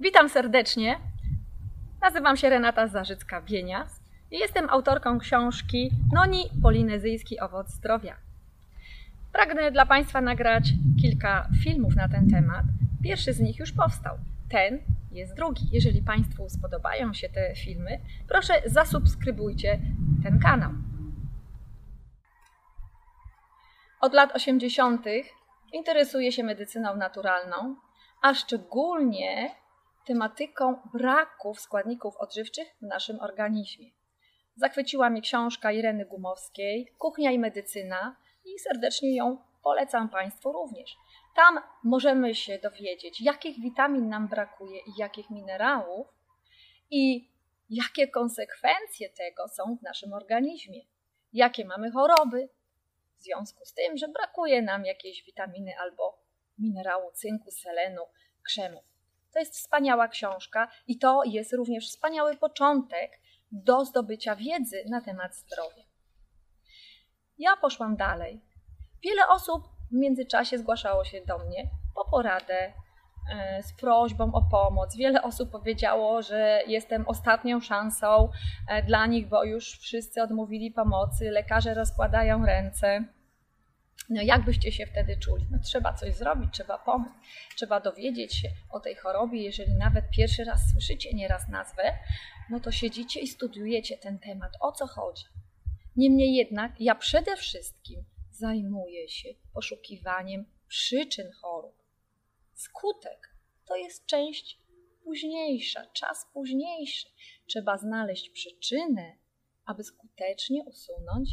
Witam serdecznie. Nazywam się Renata Zarzycka-Bienias i jestem autorką książki Noni Polinezyjski Owoc Zdrowia. Pragnę dla Państwa nagrać kilka filmów na ten temat. Pierwszy z nich już powstał. Ten jest drugi. Jeżeli Państwu spodobają się te filmy, proszę zasubskrybujcie ten kanał. Od lat 80. interesuję się medycyną naturalną, a szczególnie tematyką braków składników odżywczych w naszym organizmie. Zachwyciła mnie książka Ireny Gumowskiej Kuchnia i medycyna i serdecznie ją polecam Państwu również. Tam możemy się dowiedzieć, jakich witamin nam brakuje i jakich minerałów i jakie konsekwencje tego są w naszym organizmie. Jakie mamy choroby w związku z tym, że brakuje nam jakiejś witaminy albo minerału cynku, selenu, krzemu. To jest wspaniała książka i to jest również wspaniały początek do zdobycia wiedzy na temat zdrowia. Ja poszłam dalej. Wiele osób w międzyczasie zgłaszało się do mnie po poradę e, z prośbą o pomoc. Wiele osób powiedziało, że jestem ostatnią szansą e, dla nich, bo już wszyscy odmówili pomocy, lekarze rozkładają ręce. No jak byście się wtedy czuli? No trzeba coś zrobić, trzeba pomóc, trzeba dowiedzieć się o tej chorobie. Jeżeli nawet pierwszy raz słyszycie nieraz nazwę, no to siedzicie i studiujecie ten temat, o co chodzi. Niemniej jednak ja przede wszystkim zajmuję się poszukiwaniem przyczyn chorób. Skutek to jest część późniejsza, czas późniejszy. Trzeba znaleźć przyczynę, aby skutecznie usunąć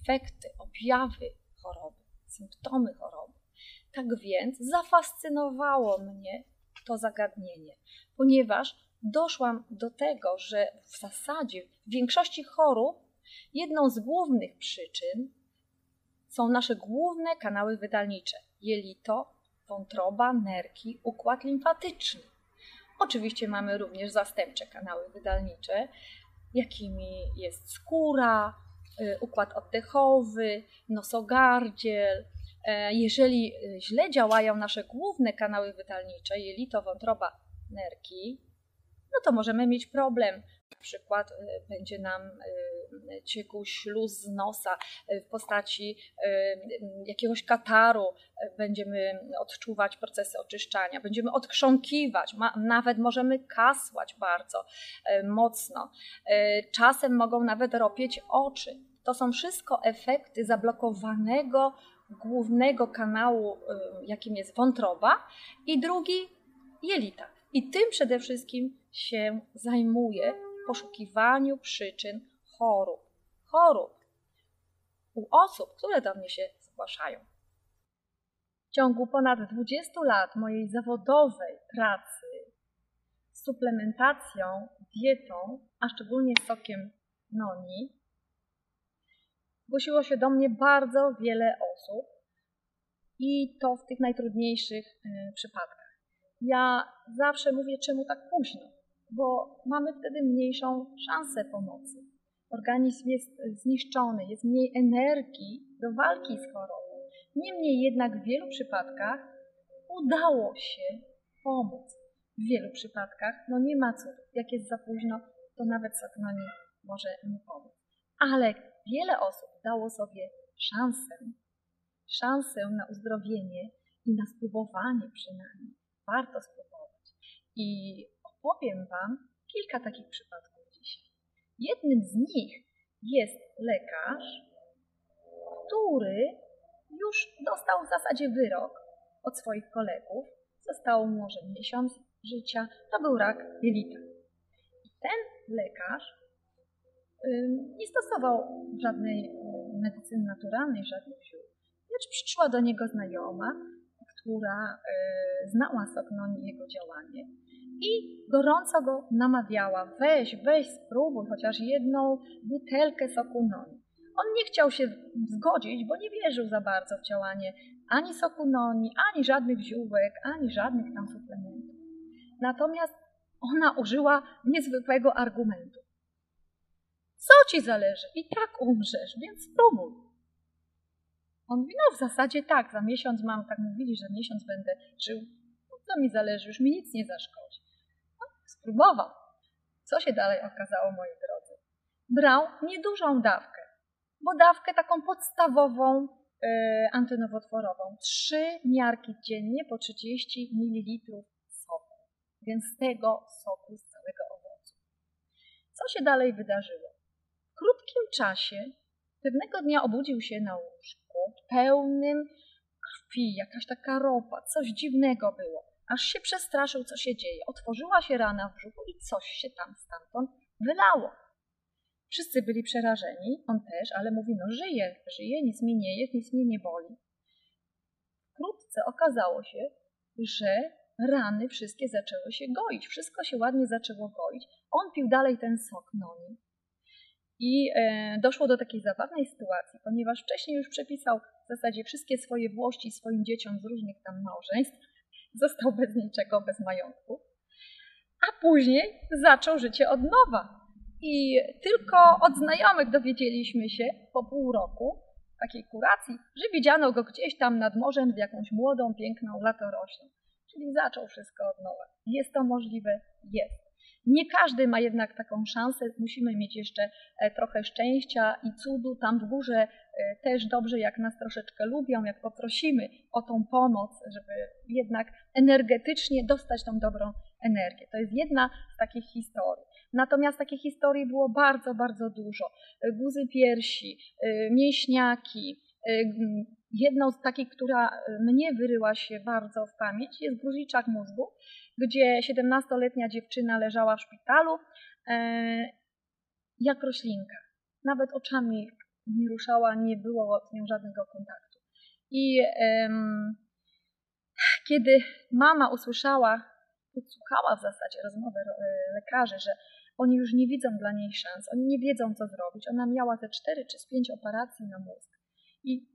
efekty, objawy choroby, symptomy choroby. Tak więc zafascynowało mnie to zagadnienie, ponieważ doszłam do tego, że w zasadzie w większości chorób jedną z głównych przyczyn są nasze główne kanały wydalnicze: jelito, wątroba, nerki, układ limfatyczny. Oczywiście mamy również zastępcze kanały wydalnicze, jakimi jest skóra, układ oddechowy, nosogardziel. E, jeżeli y, źle działają nasze główne kanały wydalnicze, jelito, wątroba, nerki, no to możemy mieć problem. Przykład y, będzie nam ciekł śluz z nosa w postaci jakiegoś kataru, będziemy odczuwać procesy oczyszczania, będziemy odchrząkiwać, nawet możemy kasłać bardzo mocno. Czasem mogą nawet ropieć oczy. To są wszystko efekty zablokowanego głównego kanału, jakim jest wątroba, i drugi jelita. I tym przede wszystkim się zajmuję w poszukiwaniu przyczyn chorób. Chorób u osób, które do mnie się zgłaszają. W ciągu ponad 20 lat mojej zawodowej pracy z suplementacją, dietą, a szczególnie sokiem noni, zgłosiło się do mnie bardzo wiele osób i to w tych najtrudniejszych e, przypadkach. Ja zawsze mówię, czemu tak późno, bo mamy wtedy mniejszą szansę pomocy. Organizm jest zniszczony, jest mniej energii do walki z chorobą. Niemniej jednak w wielu przypadkach udało się pomóc. W wielu przypadkach, no nie ma co, jak jest za późno, to nawet Satmani może nie pomóc. Ale wiele osób dało sobie szansę, szansę na uzdrowienie i na spróbowanie przynajmniej. Warto spróbować. I opowiem Wam kilka takich przypadków dzisiaj. Jednym z nich jest lekarz, który już dostał w zasadzie wyrok od swoich kolegów. Zostało mu może miesiąc życia. To był rak jelita. I ten lekarz nie stosował żadnej medycyny naturalnej, żadnych ziół, lecz przyszła do niego znajoma, która znała sok noni i jego działanie i gorąco go namawiała, weź, weź, spróbuj chociaż jedną butelkę soku noni. On nie chciał się zgodzić, bo nie wierzył za bardzo w działanie ani soku noni, ani żadnych ziółek, ani żadnych tam suplementów. Natomiast ona użyła niezwykłego argumentu. Co ci zależy? I tak umrzesz, więc spróbuj. On mówi, no w zasadzie tak, za miesiąc mam, tak mówili, że miesiąc będę żył. No Co mi zależy, już mi nic nie zaszkodzi. Spróbował. Co się dalej okazało, moi drodzy? Brał niedużą dawkę, bo dawkę taką podstawową yy, antynowotworową. Trzy miarki dziennie po 30 ml soku. Więc tego soku z całego owocu. Co się dalej wydarzyło? W krótkim czasie pewnego dnia obudził się na łóżku pełnym krwi, jakaś taka ropa, coś dziwnego było. Aż się przestraszył, co się dzieje. Otworzyła się rana w brzuchu i coś się tam stamtąd wylało. Wszyscy byli przerażeni, on też, ale mówi, no żyje, żyje, nic mi nie jest, nic mnie nie boli. Wkrótce okazało się, że rany wszystkie zaczęły się goić, wszystko się ładnie zaczęło goić. On pił dalej ten sok noni. I e, doszło do takiej zabawnej sytuacji, ponieważ wcześniej już przepisał w zasadzie wszystkie swoje włości swoim dzieciom z różnych tam małżeństw, został bez niczego, bez majątku, a później zaczął życie od nowa. I tylko od znajomych dowiedzieliśmy się po pół roku takiej kuracji, że widziano go gdzieś tam nad morzem z jakąś młodą, piękną latoroślą. Czyli zaczął wszystko od nowa. Jest to możliwe? Jest. Nie każdy ma jednak taką szansę. Musimy mieć jeszcze e, trochę szczęścia i cudu. Tam w górze e, też dobrze, jak nas troszeczkę lubią, jak poprosimy o tą pomoc, żeby jednak energetycznie dostać tą dobrą energię. To jest jedna z takich historii. Natomiast takich historii było bardzo, bardzo dużo. E, guzy piersi, mięśniaki. Jedną z takich, która mnie wyryła się bardzo w pamięć, jest gruziczak mózgu gdzie 17-letnia dziewczyna leżała w szpitalu e, jak roślinka. Nawet oczami nie ruszała, nie było z nią żadnego kontaktu. I kiedy mama usłyszała, podsłuchała w zasadzie rozmowę e, lekarzy, że oni już nie widzą dla niej szans, oni nie wiedzą, co zrobić. Ona miała te cztery czy z pięć operacji na mózg i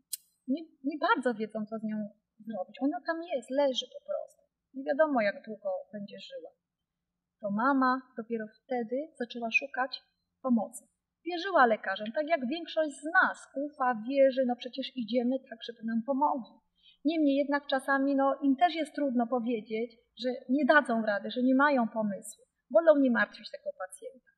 nie, nie bardzo wiedzą, co z nią zrobić. Ona tam jest, leży po prostu. Nie wiadomo, jak długo będzie żyła. To mama dopiero wtedy zaczęła szukać pomocy. Wierzyła lekarzom, tak jak większość z nas ufa, wierzy, no przecież idziemy tak, żeby nam pomogli. Niemniej jednak czasami no, im też jest trudno powiedzieć, że nie dadzą rady, że nie mają pomysłu. Wolą nie martwić tego pacjenta.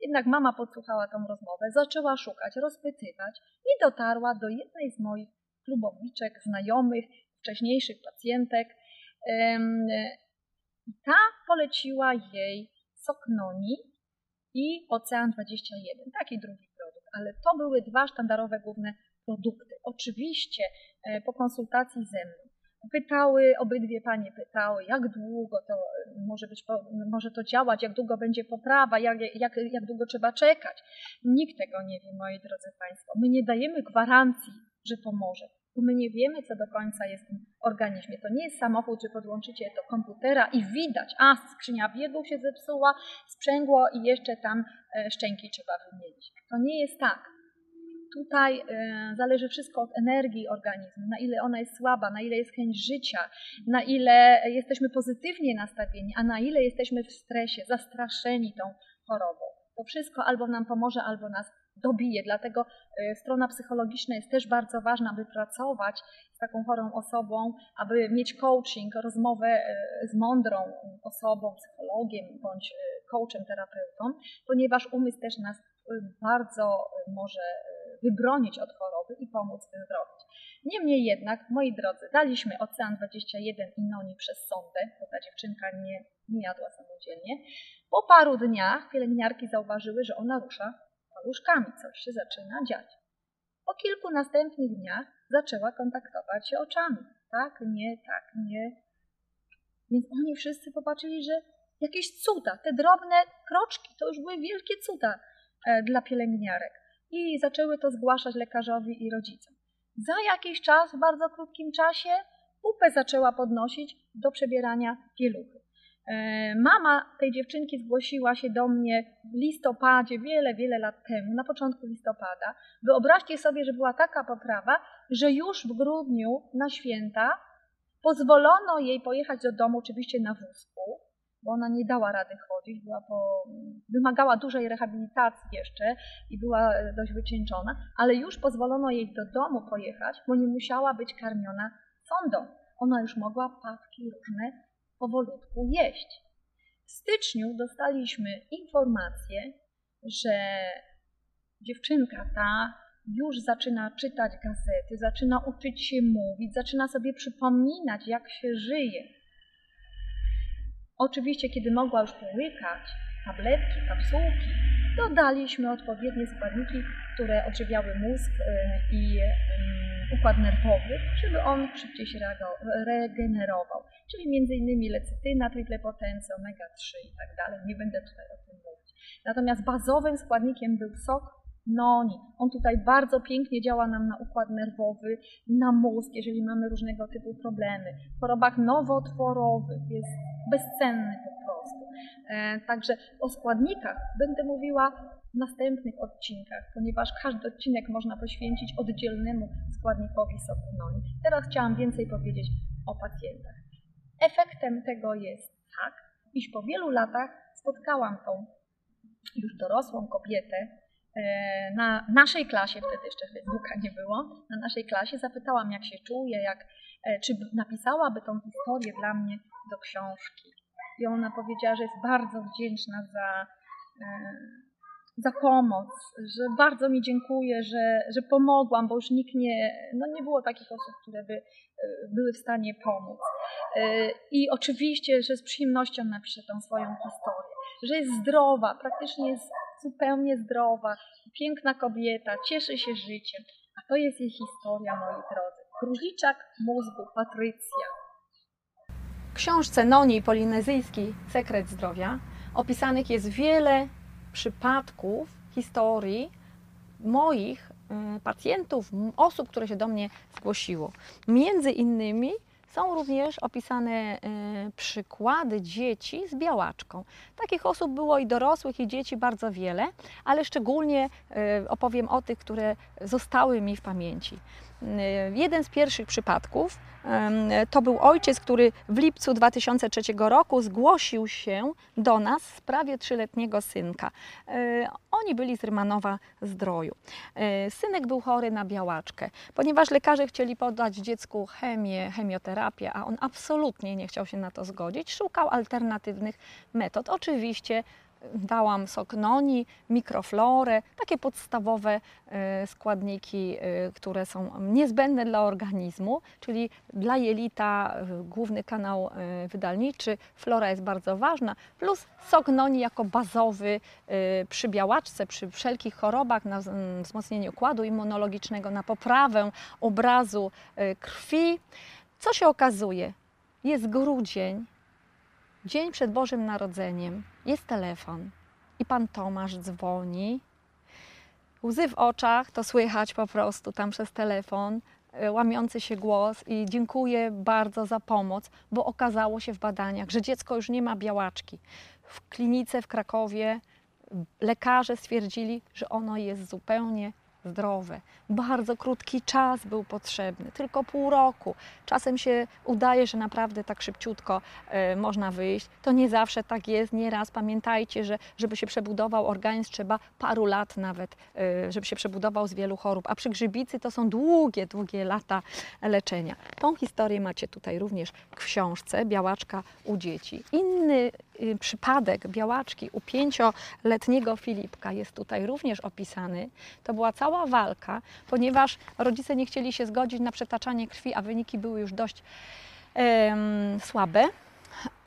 Jednak mama podsłuchała tą rozmowę, zaczęła szukać, rozpytywać i dotarła do jednej z moich klubowiczek, znajomych, wcześniejszych pacjentek, ta poleciła jej Soknoni i Ocean 21, taki drugi produkt, ale to były dwa sztandarowe główne produkty. Oczywiście e, po konsultacji ze mną pytały, obydwie panie pytały, jak długo to e, może być, może to działać, jak długo będzie poprawa, jak, jak, jak długo trzeba czekać. Nikt tego nie wie, moi drodzy Państwo. My nie dajemy gwarancji, że pomoże bo my nie wiemy, co do końca jest w tym organizmie. To nie jest samochód, że podłączycie do komputera i widać, a skrzynia biegów się zepsuła, sprzęgło i jeszcze tam e, szczęki trzeba wymienić. To nie jest tak. Tutaj e, zależy wszystko od energii organizmu, na ile ona jest słaba, na ile jest chęć życia, na ile jesteśmy pozytywnie nastawieni, a na ile jesteśmy w stresie, zastraszeni tą chorobą. To wszystko albo nam pomoże, albo nas dobije. Dlatego e, strona psychologiczna jest też bardzo ważna, aby pracować z taką chorą osobą, aby mieć coaching, rozmowę e, z mądrą osobą, psychologiem bądź e, coachem, terapeutą, ponieważ umysł też nas bardzo może wybronić od choroby i pomóc wyzdrowić. Niemniej jednak, moi drodzy, daliśmy Ocean 21 i Noni przez sondę, bo ta dziewczynka nie, nie jadła samodzielnie. Po paru dniach pielęgniarki zauważyły, że ona rusza paluszkami, coś się zaczyna dziać. Po kilku następnych dniach zaczęła kontaktować się oczami. Tak, nie, tak, nie. Więc oni wszyscy popatrzyli, że jakieś cuda, te drobne kroczki, to już były wielkie cuda e, dla pielęgniarek. I zaczęły to zgłaszać lekarzowi i rodzicom. Za jakiś czas, w bardzo krótkim czasie, pupę zaczęła podnosić do przebierania pieluchy. E, mama tej dziewczynki zgłosiła się do mnie w listopadzie, wiele, wiele lat temu, na początku listopada. Wyobraźcie sobie, że była taka poprawa, że już w grudniu na święta pozwolono jej pojechać do domu, oczywiście na wózku, bo ona nie dała rady chodzić, była po, wymagała dużej rehabilitacji jeszcze i była dość wycieńczona, ale już pozwolono jej do domu pojechać, bo nie musiała być karmiona sondą. Ona już mogła pawki różne powolutku jeść. W styczniu dostaliśmy informację, że dziewczynka ta już zaczyna czytać gazety, zaczyna uczyć się mówić, zaczyna sobie przypominać, jak się żyje. Oczywiście, kiedy mogła już połykać tabletki, kapsułki, dodaliśmy odpowiednie składniki, które odżywiały mózg y, i układ nerwowy, żeby on szybciej się regenerował. Czyli m.in. lecytyna, triplepotencja, omega-3 i tak dalej. Nie będę tutaj o tym mówić. Natomiast bazowym składnikiem był sok noni. On tutaj bardzo pięknie działa nam na układ nerwowy, na mózg, jeżeli mamy różnego typu problemy. W chorobach nowotworowych jest bezcenny po prostu. E, także o składnikach będę mówiła następnych odcinkach, ponieważ każdy odcinek można poświęcić oddzielnemu składnikowi soku. Teraz chciałam więcej powiedzieć o pacjentach. Efektem tego jest tak, iż po wielu latach spotkałam tą już dorosłą kobietę, e, na naszej klasie, wtedy jeszcze Facebooka nie było, na naszej klasie zapytałam, jak się czuje, jak, e, czy napisałaby tą historię dla mnie do książki. I ona powiedziała, że jest bardzo wdzięczna za, e, za pomoc, że bardzo mi dziękuję, że, że pomogłam, bo już nikt nie, no nie było takich osób, które by były w stanie pomóc. I oczywiście, że z przyjemnością napiszę tą swoją historię, że jest zdrowa, praktycznie jest zupełnie zdrowa, piękna kobieta, cieszy się życiem. A to jest jej historia, moi drodzy. Króliczak mózgu Patrycja. W książce Noni Polinezyjski Sekret Zdrowia opisanych jest wiele przypadków, historii moich y, pacjentów, osób, które się do mnie zgłosiło. Między innymi są również opisane y, przykłady dzieci z białaczką. Takich osób było i dorosłych, i dzieci bardzo wiele, ale szczególnie y, opowiem o tych, które zostały mi w pamięci. Jeden z pierwszych przypadków to był ojciec, który w lipcu 2003 roku zgłosił się do nas w sprawie trzyletniego synka. E, oni byli z Rymanowa Zdroju. E, synek był chory na białaczkę. Ponieważ lekarze chcieli podać dziecku chemię, chemioterapię, a on absolutnie nie chciał się na to zgodzić, szukał alternatywnych metod. Oczywiście dałam sok noni, mikroflorę, takie podstawowe e, składniki, e, które są niezbędne dla organizmu, czyli dla jelita e, główny kanał wydalniczy, flora jest bardzo ważna, plus sok noni jako bazowy przy białaczce, przy wszelkich chorobach, na wzmocnienie układu immunologicznego, na poprawę obrazu krwi. Co się okazuje? Jest grudzień, Dzień przed Bożym Narodzeniem jest telefon i pan Tomasz dzwoni. Łzy w oczach, to słychać po prostu tam przez telefon, e, łamiący się głos i dziękuję bardzo za pomoc, bo okazało się w badaniach, że dziecko już nie ma białaczki. W klinice w Krakowie lekarze stwierdzili, że ono jest zupełnie zdrowe. Bardzo krótki czas był potrzebny, tylko pół roku. Czasem się udaje, że naprawdę tak szybciutko y, można wyjść. To nie zawsze tak jest. Nieraz pamiętajcie, że żeby się przebudował organizm, trzeba paru lat nawet, y, żeby się przebudował z wielu chorób. A przy grzybicy to są długie, długie lata leczenia. Tą historię macie tutaj również w książce Białaczka u dzieci. Inny przypadek białaczki u pięcioletniego Filipka jest tutaj również opisany. To była cała walka, ponieważ rodzice nie chcieli się zgodzić na przetaczanie krwi, a wyniki były już dość um, słabe.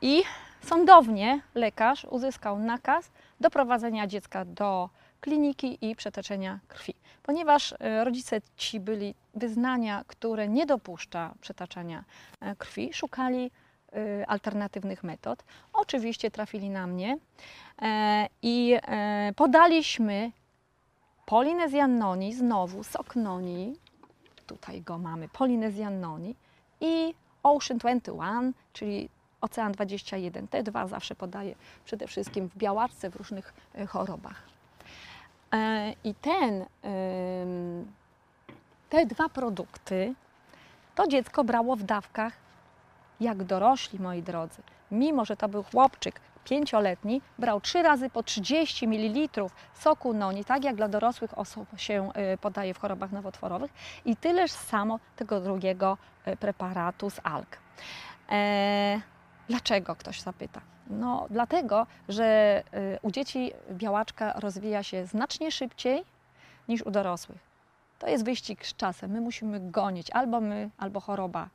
I sądownie lekarz uzyskał nakaz doprowadzenia dziecka do kliniki i przetoczenia krwi. Ponieważ e, rodzice ci byli wyznania, które nie dopuszcza przetaczania e, krwi, szukali alternatywnych metod. Oczywiście trafili na mnie i podaliśmy Polynesian noni, znowu sok noni, tutaj go mamy, Polynesian noni i Ocean 21, czyli Ocean 21. Te dwa zawsze podaję przede wszystkim w białaczce, w różnych e, chorobach. E, I ten, te dwa produkty to dziecko brało w dawkach jak dorośli, moi drodzy. Mimo, że to był chłopczyk pięcioletni brał trzy razy po 30 ml soku noni, tak jak dla dorosłych osób się y, podaje w chorobach nowotworowych i tyleż samo tego drugiego y, preparatu z alg. E, Dlaczego ktoś zapyta? No, dlatego, że y, u dzieci białaczka rozwija się znacznie szybciej niż u dorosłych. To jest wyścig z czasem. My musimy gonić, albo my, albo choroba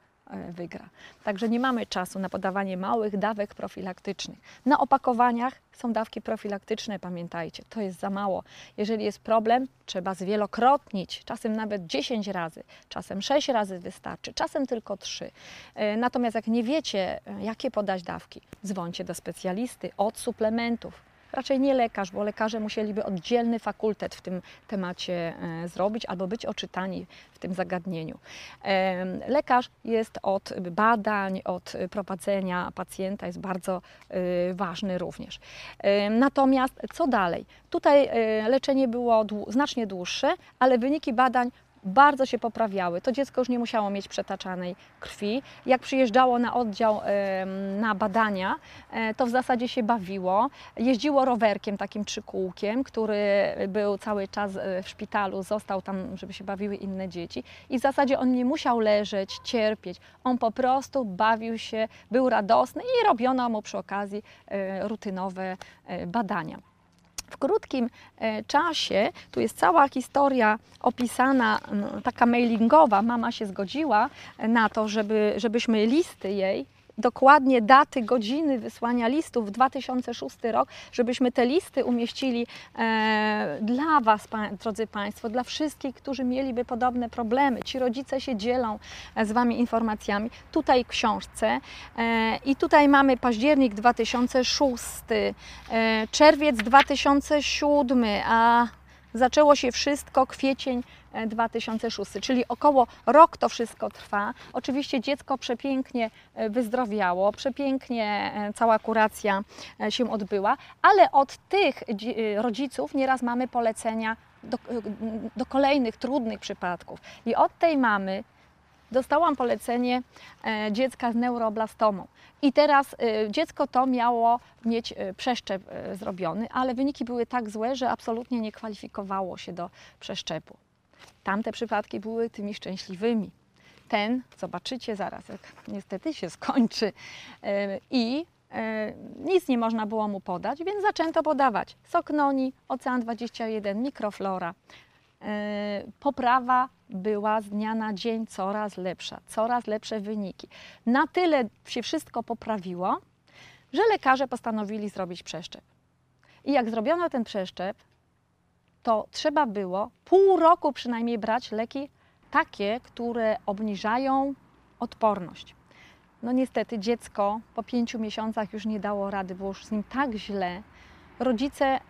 wygra. Także nie mamy czasu na podawanie małych dawek profilaktycznych. Na opakowaniach są dawki profilaktyczne, pamiętajcie, to jest za mało. Jeżeli jest problem, trzeba zwielokrotnić, czasem nawet 10 razy, czasem 6 razy wystarczy, czasem tylko 3. E, Natomiast jak nie wiecie, e, jakie podać dawki, dzwońcie do specjalisty od suplementów. Raczej nie lekarz, bo lekarze musieliby oddzielny fakultet w tym temacie e, zrobić albo być oczytani w tym zagadnieniu. Lekarz jest od badań, od prowadzenia pacjenta, jest bardzo y, ważny również. Natomiast co dalej? Tutaj e, leczenie było znacznie dłuższe, ale wyniki badań bardzo się poprawiały. To dziecko już nie musiało mieć przetaczanej krwi. Jak przyjeżdżało na oddział na badania, e, to w zasadzie się bawiło. Jeździło rowerkiem, takim trzykółkiem, który był cały czas e, w szpitalu, został tam, żeby się bawiły inne dzieci. I w zasadzie on nie musiał leżeć, cierpieć. On po prostu bawił się, był radosny i robiono mu przy okazji e, rutynowe badania. W krótkim e, czasie, tu jest cała historia opisana, taka mailingowa. Mama się zgodziła e, na to, żeby, żebyśmy listy jej, dokładnie daty, godziny wysłania listów w 2006 rok, żebyśmy te listy umieścili e, dla Was, pa, drodzy Państwo, dla wszystkich, którzy mieliby podobne problemy. Ci rodzice się dzielą e, z Wami informacjami. Tutaj książce e, i tutaj mamy październik 2006, e, czerwiec 2007, a zaczęło się wszystko kwiecień e, 2006, czyli około rok to wszystko trwa. Oczywiście dziecko przepięknie e, wyzdrowiało, przepięknie e, cała kuracja e, się odbyła, ale od tych dzi- e, rodziców nieraz mamy polecenia do, do kolejnych trudnych przypadków. I od tej mamy dostałam polecenie e, dziecka z neuroblastomą. I teraz e, dziecko to miało mieć e, przeszczep zrobiony, ale wyniki były tak złe, że absolutnie nie kwalifikowało się do przeszczepu. Tamte przypadki były tymi szczęśliwymi. Ten, zobaczycie zaraz, jak niestety się skończy. I nic nie można było mu podać, więc zaczęto podawać sok noni, ocean 21, mikroflora. E, Poprawa była z dnia na dzień coraz lepsza, coraz lepsze wyniki. Na tyle się wszystko poprawiło, że lekarze postanowili zrobić przeszczep. I jak zrobiono ten przeszczep, to trzeba było pół roku przynajmniej brać leki takie, które obniżają odporność. No niestety dziecko po pięciu miesiącach już nie dało rady, było już z nim tak źle. Rodzice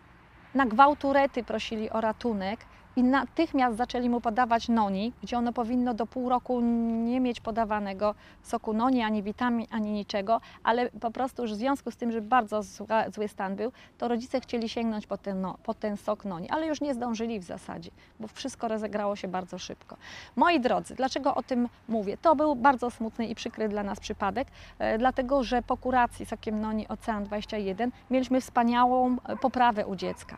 na gwałturety prosili o ratunek i natychmiast zaczęli mu podawać noni, gdzie ono powinno do pół roku nie mieć podawanego soku noni, ani witamin, ani niczego, ale po prostu już w związku z tym, że bardzo zły stan był, to rodzice chcieli sięgnąć po ten, no, po ten sok noni, ale już nie zdążyli w zasadzie, bo wszystko rozegrało się bardzo szybko. Moi drodzy, dlaczego o tym mówię? To był bardzo smutny i przykry dla nas przypadek, e, dlatego że po kuracji sokiem noni Ocean 21 mieliśmy wspaniałą poprawę u dziecka.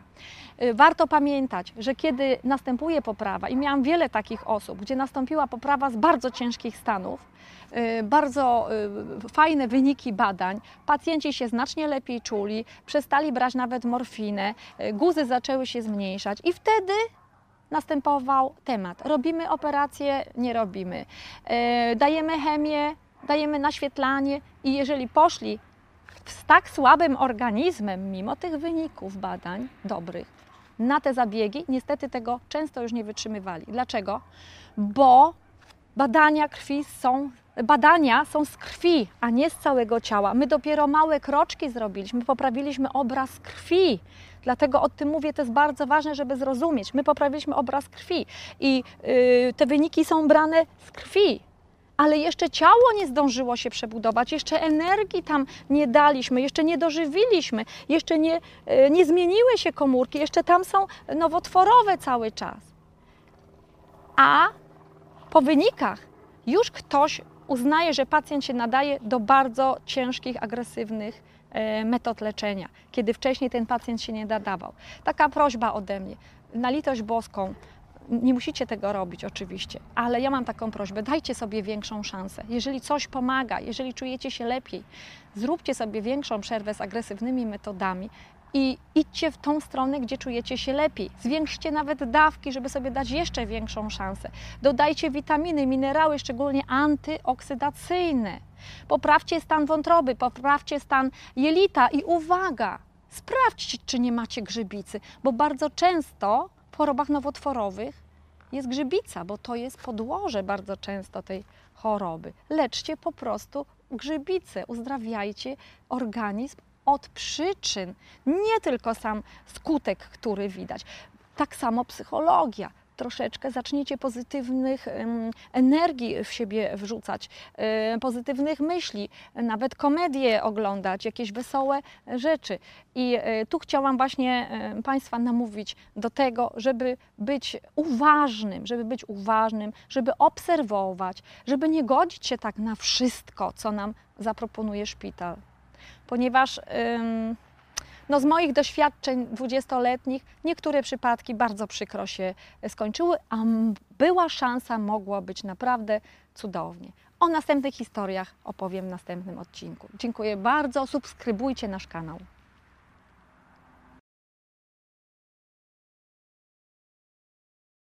E, Warto pamiętać, że kiedy następuje poprawa, i miałam wiele takich osób, gdzie nastąpiła poprawa z bardzo ciężkich stanów, e, bardzo e, fajne wyniki badań, pacjenci się znacznie lepiej czuli, przestali brać nawet morfinę, e, guzy zaczęły się zmniejszać i wtedy następował temat. Robimy operację, nie robimy. Dajemy chemię, dajemy naświetlanie i jeżeli poszli z tak słabym organizmem, mimo tych wyników badań dobrych, na te zabiegi, niestety tego często już nie wytrzymywali. Dlaczego? Bo badania krwi są, badania są z krwi, a nie z całego ciała. My dopiero małe kroczki zrobiliśmy, poprawiliśmy obraz krwi. Dlatego o tym mówię, to jest bardzo ważne, żeby zrozumieć. My poprawiliśmy obraz krwi i yy, te wyniki są brane z krwi ale jeszcze ciało nie zdążyło się przebudować, jeszcze energii tam nie daliśmy, jeszcze nie dożywiliśmy, jeszcze nie, e, nie zmieniły się komórki, jeszcze tam są nowotworowe cały czas. A po wynikach już ktoś uznaje, że pacjent się nadaje do bardzo ciężkich, agresywnych e, metod leczenia, kiedy wcześniej ten pacjent się nie nadawał. Taka prośba ode mnie, na litość boską, Nie musicie tego robić oczywiście, ale ja mam taką prośbę, dajcie sobie większą szansę. Jeżeli coś pomaga, jeżeli czujecie się lepiej, zróbcie sobie większą przerwę z agresywnymi metodami i idźcie w tą stronę, gdzie czujecie się lepiej. Zwiększcie nawet dawki, żeby sobie dać jeszcze większą szansę. Dodajcie witaminy, minerały, szczególnie antyoksydacyjne. Poprawcie stan wątroby, poprawcie stan jelita i uwaga, sprawdźcie, czy nie macie grzybicy, bo bardzo często chorobach nowotworowych jest grzybica, bo to jest podłoże bardzo często tej choroby. Leczcie po prostu grzybicę, uzdrawiajcie organizm od przyczyn, nie tylko sam skutek, który widać. Tak samo psychologia. Troszeczkę zaczniecie pozytywnych energii w siebie wrzucać, pozytywnych myśli, nawet komedie oglądać, jakieś wesołe rzeczy. I e, tu chciałam właśnie Państwa namówić do tego, żeby być uważnym, żeby być uważnym, żeby obserwować, żeby nie godzić się tak na wszystko, co nam zaproponuje szpital ponieważ no z moich doświadczeń dwudziestoletnich niektóre przypadki bardzo przykro się skończyły, a była szansa, mogło być naprawdę cudownie. O następnych historiach opowiem w następnym odcinku. Dziękuję bardzo, subskrybujcie nasz kanał.